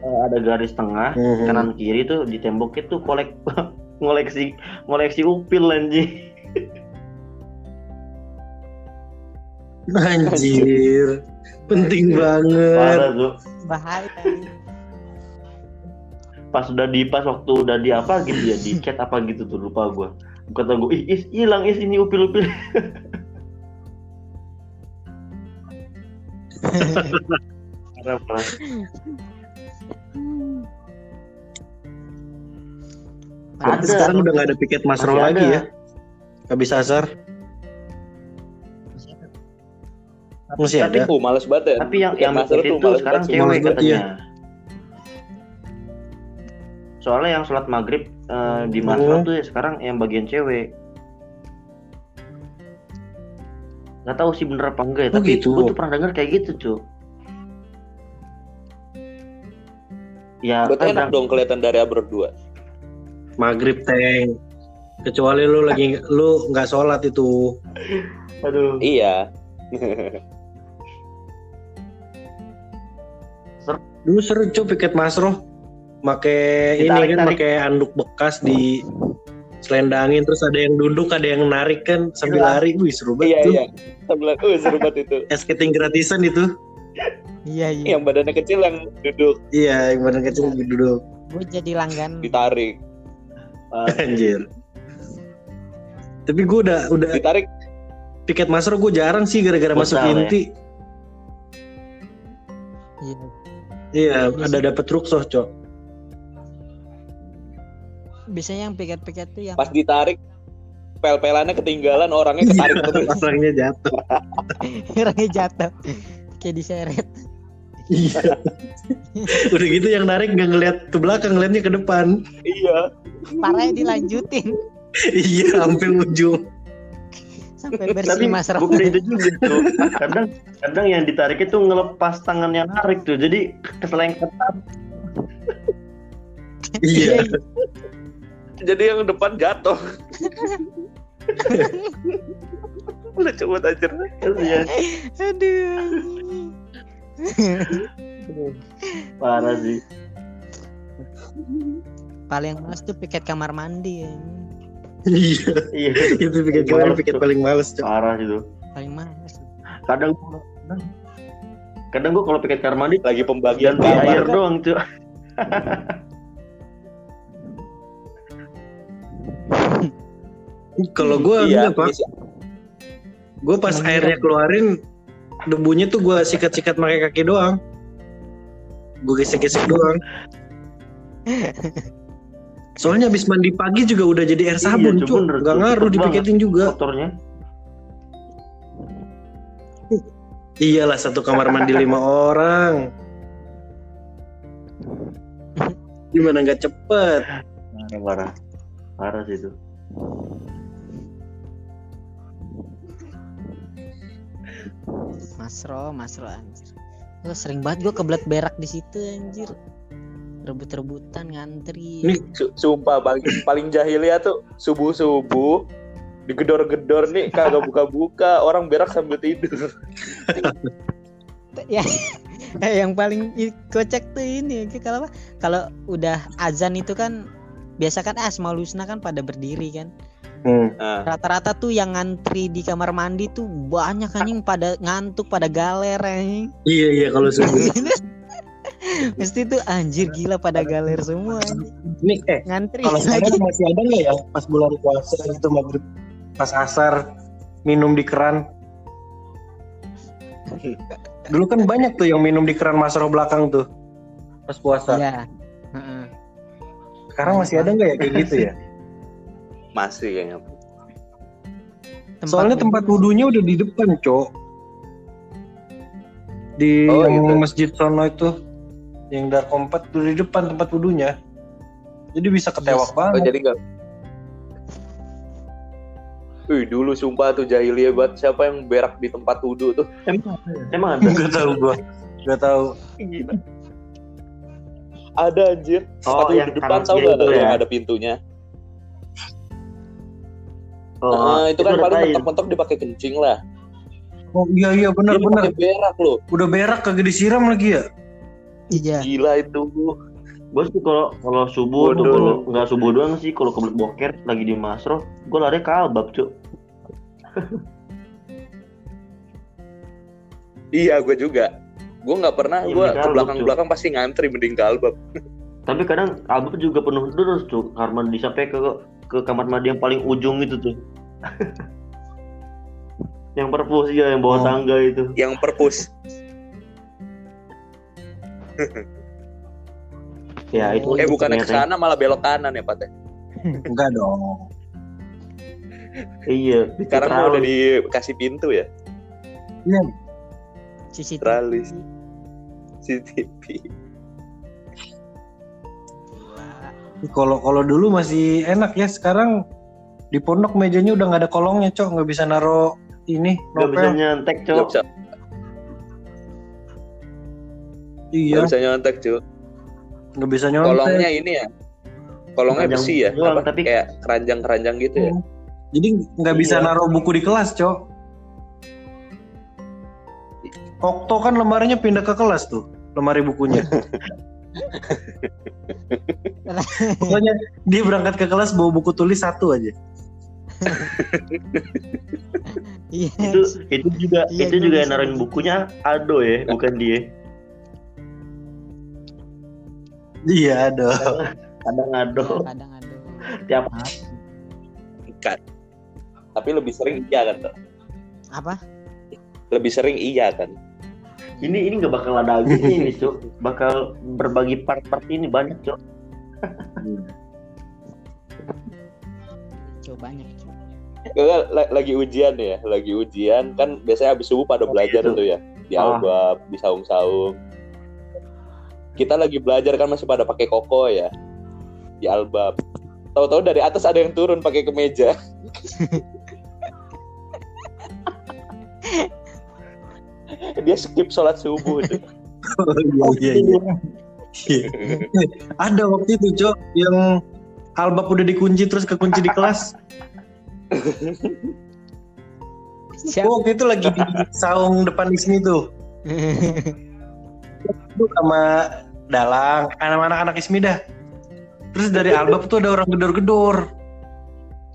eh, ada garis tengah Mhm. kanan kiri tuh di tembok itu kolek ngoleksi ngoleksi upil anjing. Anjir. Penting banget. Parah tuh. bahaya Pas udah di pas waktu udah di apa gitu ya di chat apa gitu tuh lupa gua. Kata gua, ih is hilang is ini upil upil. parah parah. Sekarang udah nggak ada piket masro lagi ada. ya. Habis asar. Masih Tapi ada. Oh, males banget ya. Tapi yang yang tuh itu males sekarang cewek katanya. Soalnya yang sholat maghrib eh, di Masro Oh. tuh ya sekarang yang bagian cewek. Gak tahu sih bener apa enggak ya, Oh, tapi gitu. gue tuh pernah denger kayak gitu cuy. Ya kan enak dong kelihatan dari berdua. Maghrib teng. Kecuali lu lagi lu nggak sholat itu. aduh Iya. Dulu seru cuy piket masro. Make ini kan pakai anduk bekas di selendangin terus ada yang duduk ada yang narik kan sambil Iya. lari. Wih seru Iya, banget tuh iya. Sambil oh, seru banget itu. es skating gratisan itu. Iya iya. Yang badannya kecil yang duduk. Iya yang badan kecil duduk. Gue jadi langganan ditarik. anjir. Tapi gue udah udah Ditarik. piket masro gue jarang sih gara-gara masuk Bosan, ya? Iya iya Iya ada sih. dapet ruksoh cok. Biasanya yang piket-piket tuh yang pas ditarik pel-pelannya ketinggalan orangnya ketarik terus. orangnya jatuh. Orangnya jatuh. Kayak diseret. Iya. Udah gitu yang narik nggak ngeliat ke belakang ngeliatnya ke depan. Iya. parahnya dilanjutin. Iya sampai ujung sampai bersih tapi mas bukan itu juga tuh kadang kadang yang ditarik itu ngelepas tangan yang narik tuh jadi keselengketan iya Jadi yang depan jatuh. Udah coba aja. Kasian. aduh parah sih paling males tuh piket kamar mandi ya. Iya. Iya. Itu piket kalian piket paling males cok. Parah sih tuh paling males. Kadang kadang gue kalau piket kamar mandi Lagi pembagian ganti air kamar. doang cuy kalau gue Iya, enggak pak. isi- gue pas Mengira. airnya keluarin debunya tuh gue sikat-sikat pakai kaki doang. Gue gesek-gesek doang soalnya abis mandi pagi juga udah jadi air Iya, sabun cuy, cuy cuy. ngaruh dipiketin juga. motornya. Iyalah satu kamar mandi lima orang. Gimana nggak cepet? Parah parah. Parah sih itu. Masro masro anjir. Gua sering banget gue kebelet berak di situ anjir rebut-rebutan ngantri. Ini- Su- Sumpah paling, paling jahilnya tuh subuh-subuh digedor-gedor nih kagak buka-buka. Orang berak sambil tidur. ya eh, yang paling kocak tuh ini kalau apa? Kalau udah azan itu kan biasa kan asmaul husna kan pada berdiri kan? Hmm. Nah, rata-rata tuh yang ngantri di kamar mandi tuh banyak anjing pada ngantuk pada galer anjing. Iya iya kalau subuh mesti tuh anjir gila pada galer semua ini eh ngantri kalau lagi sekarang masih ada nggak ya pas bulan puasa gitu maghrib pas asar minum di keran dulu kan banyak tuh yang minum di keran masro belakang tuh pas puasa Iya. Heeh. sekarang masih ada nggak ya kayak gitu ya masih kayaknya. Tempat soalnya tempat wudhunya udah di depan cok di Oh, yang gitu. masjid sono itu yang darkompat tuh di depan tempat wudhunya jadi bisa ketewak Yes. Oh banget jadi enggak. Wih dulu sumpah tuh jahiliyah banget siapa yang berak di tempat wudhu tuh. emang emang ada nggak tahu gua nggak tahu Gila. Ada anjir. Oh, Sepatu yang di depan tahu nggak itu yang ya? ada pintunya. oh, Nah, itu kan udah paling mentok-mentok dipakai kencing lah. oh iya iya benar benar berak loh. udah berak kagak disiram lagi ya iya Gila itu. gue sih kalau kalau subuh tuh Bodoh. kalau nggak subuh doang sih kalau kebelet boker lagi di masro gue lari ke albab cuy Iya, gue juga. Gue nggak pernah, Iya, gue ke belakang-belakang pasti ngantri mending ke albab. Tapi kadang album juga penuh terus tuh karena di sampai ke ke kamar mandi yang paling ujung itu tuh. yang perpus ya yang bawah Oh. tangga itu. Yang perpus. Ya itu. Eh bukannya ke sana malah belok kanan ya, Pak. teh? Enggak dong. Iya. Sekarang mah udah dikasih pintu ya, CCTV. Teralis. CCTV. Kalau kalau dulu masih enak ya, sekarang di pondok mejanya udah nggak ada kolongnya, Cok. Nggak bisa naro ini Gak bisa nyantek Iya, nggak bisa nyontek cuy. nggak bisa nyontek. Kolongnya ini ya, kolongnya Keranjang besi ya, doang, apa, tapi- kayak keranjang-keranjang gitu ya. Hmm. Jadi nggak bisa Iya. naruh buku di kelas, Cok. Okto kan lemarinya pindah ke kelas tuh, lemari bukunya. Pokoknya dia berangkat ke kelas bawa buku tulis satu aja. Iya. Itu itu juga Iya, itu juga naruhin bukunya Aldo ya, bukan dia. Iya, ada. Kadang Aldo Kadang ada. tiap hari. Kan. Tapi lebih sering iya kan, Tok? Apa? Lebih sering iya kan. Ini ini nggak bakal ada habisnya ini, Cuk. Bakal berbagi part-part ini banyak, Cuk. Coba banyak. Cuk. Lagi ujian ya, lagi ujian kan biasanya habis subuh pada Oh, belajar gitu. tuh ya di Ah. albab, di saung-saung. Kita lagi belajar kan masih pada pakai koko ya di albab. Tahu-tahu dari atas ada yang turun pakai kemeja. Dia skip sholat subuh tuh. Oh, iya, iya, iya. ada waktu itu, Cok, yang albab udah dikunci terus kekunci di kelas. Siap. Gua waktu itu lagi di saung depan di sini tuh. Itu sama Dalang, anak-anak anak Ismi dah. Terus dari albab tuh ada orang gedor-gedor.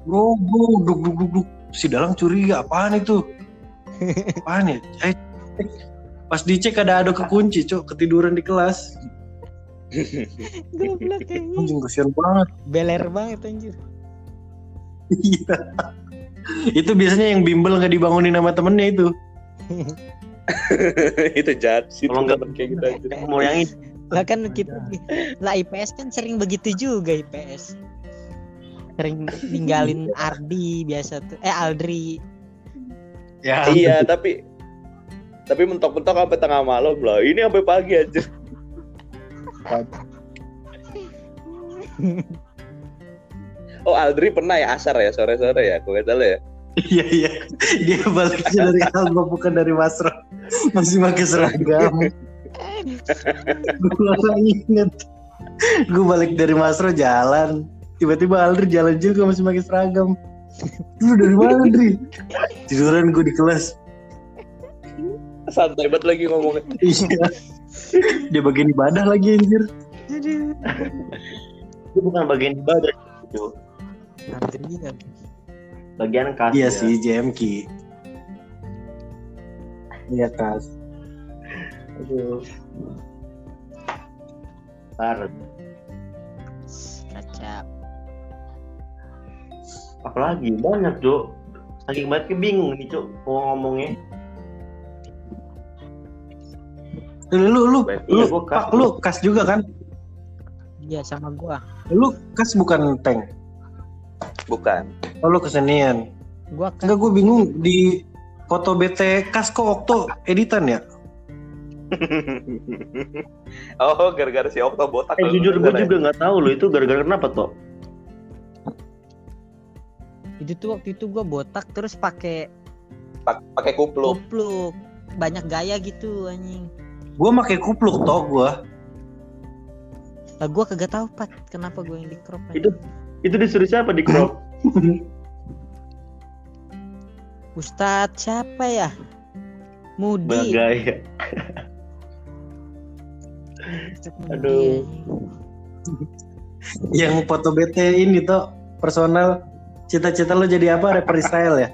Bro, bro, duk, duk, duk, duk. Si Dalang curiga, apaan itu? Apaan ya? Eh, cek. pas dicek ada ada kekunci, cok, ketiduran di kelas. Goblok. Anjing kasihan banget. Beler banget anjir. Iya. itu biasanya yang bimbel nggak dibangunin sama temennya itu. itu jahat sih Kalau nggak- kayak gitu aja. Mau yang ini Lah kan kita lah IPS kan sering begitu juga IPS. Sering ninggalin Ardi biasa tuh. Eh Aldri. Ya. iya tapi tapi mentok-mentok sampai tengah malam lah ini sampai pagi aja oh Aldri pernah ya asar ya sore-sore ya gue salah ya Iya iya. Dia baliknya dari Alba bukan dari Masro. Masih pakai seragam. Gue nggak inget. Gue balik dari Masro jalan. Tiba-tiba Aldri jalan juga masih pakai seragam. Lu dari mana Aldri? Tiduran gue di kelas. santai banget lagi ngomongnya Iya. Dia bagian ibadah lagi anjir. Aduh. itu bukan bagian ibadah, ya. Bagian kas. Iya ya. sih JMK. Iya kas. Aduh. Ntar, Kacap. apalagi banyak, Cuk. Saking banyak bingung nih, Cuk, mau ngomongnya. Lu lu lu, Baik, lu, iya, gua kas. Pak, lu kas juga kan? Iya sama gua. Lu kas bukan tank. bukan Oh, lu kesenian. Gua kan Enggak gue bingung di foto BT kas kok Okto editan ya? oh gara-gara si Okto botak Eh jujur gue ya? juga nggak tahu loh itu gara-gara kenapa toh? itu tuh waktu itu gua botak terus pakai Pak- pakai kupluk kupluk. Banyak gaya gitu anjing. Gue pakai kupluk toh gue. Lah gua kagak tahu Pat, kenapa gua yang di crop. Itu itu disuruh siapa di crop? Ustadz siapa ya? Mudi. Mudi, Aduh. Yang foto BT ini toh personal. Cita-cita lo jadi apa? Rapper Israel ya?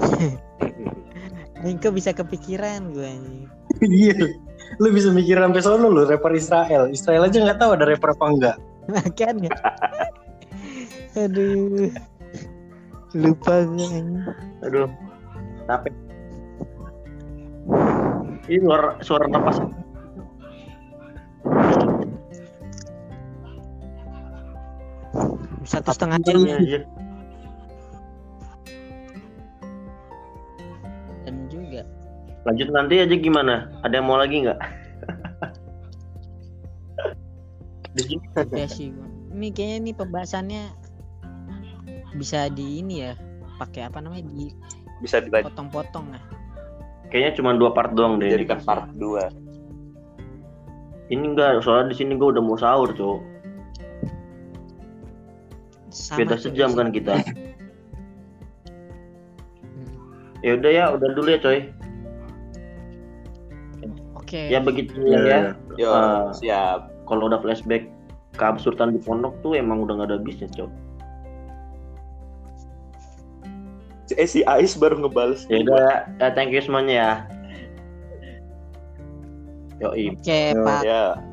Engkau bisa kepikiran gue anjing. Iya. Lu bisa mikir sampai sono lu rapper Israel. Israel aja nggak tahu ada rapper apa enggak. Makanya. Aduh. Lupa gue. Aduh. Tapi ini suara suara napas. Satu setengah jam Iya, iya. jam juga. Lanjut nanti aja gimana? Ada yang mau lagi nggak? Di Udah sih gua. Ini kayaknya ini pembahasannya bisa di ini ya pakai apa namanya Bisa dilanjut dipotong-potong ya. kayaknya cuma dua part doang deh. jadikan part 2. Ini enggak, soalnya di sini gue udah mau sahur, Cok. Sama Beda tuh, sejam kan kita. Ya udah ya, udah dulu ya, coy. Oke. Ya begitu ya. Yo, Ah. siap. Kalau udah flashback keabsurdan di pondok tuh emang udah gak ada bisnis, Cok. Eh si Ais baru ngebales. Ya udah, ya, thank you semuanya ya. Yoi. Oke, Yo. Pak. Ya.